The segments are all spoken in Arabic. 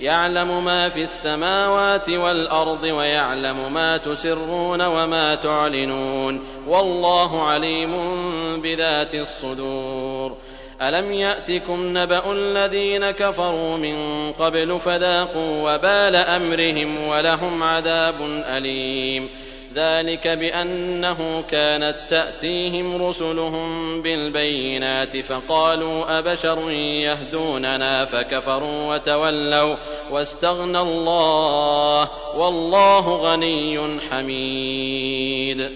يعلم ما في السماوات والأرض ويعلم ما تسرون وما تعلنون والله عليم بذات الصدور. ألم يأتكم نبأ الذين كفروا من قبل فذاقوا وبال أمرهم ولهم عذاب أليم. ذلك بأنه كانت تأتيهم رسلهم بالبينات فقالوا أبشر يهدوننا فكفروا وتولوا واستغنى الله والله غني حميد.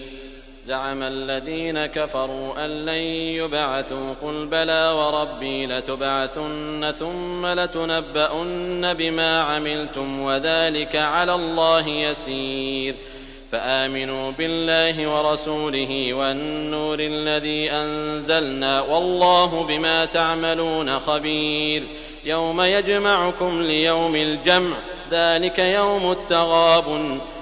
زعم الذين كفروا أن لن يبعثوا قل بلى وربي لتبعثن ثم لتنبؤن بما عملتم وذلك على الله يسير. فآمنوا بالله ورسوله والنور الذي أنزلنا والله بما تعملون خبير يوم يجمعكم ليوم الجمع ذلك يوم التغاب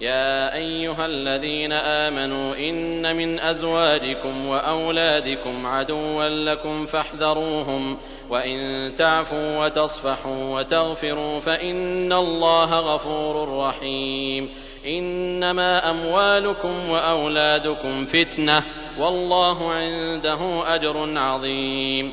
يا أيها الذين آمنوا إن من أزواجكم وأولادكم عدوا لكم فاحذروهم وإن تعفوا وتصفحوا وتغفروا فإن الله غفور رحيم إنما أموالكم وأولادكم فتنة والله عنده أجر عظيم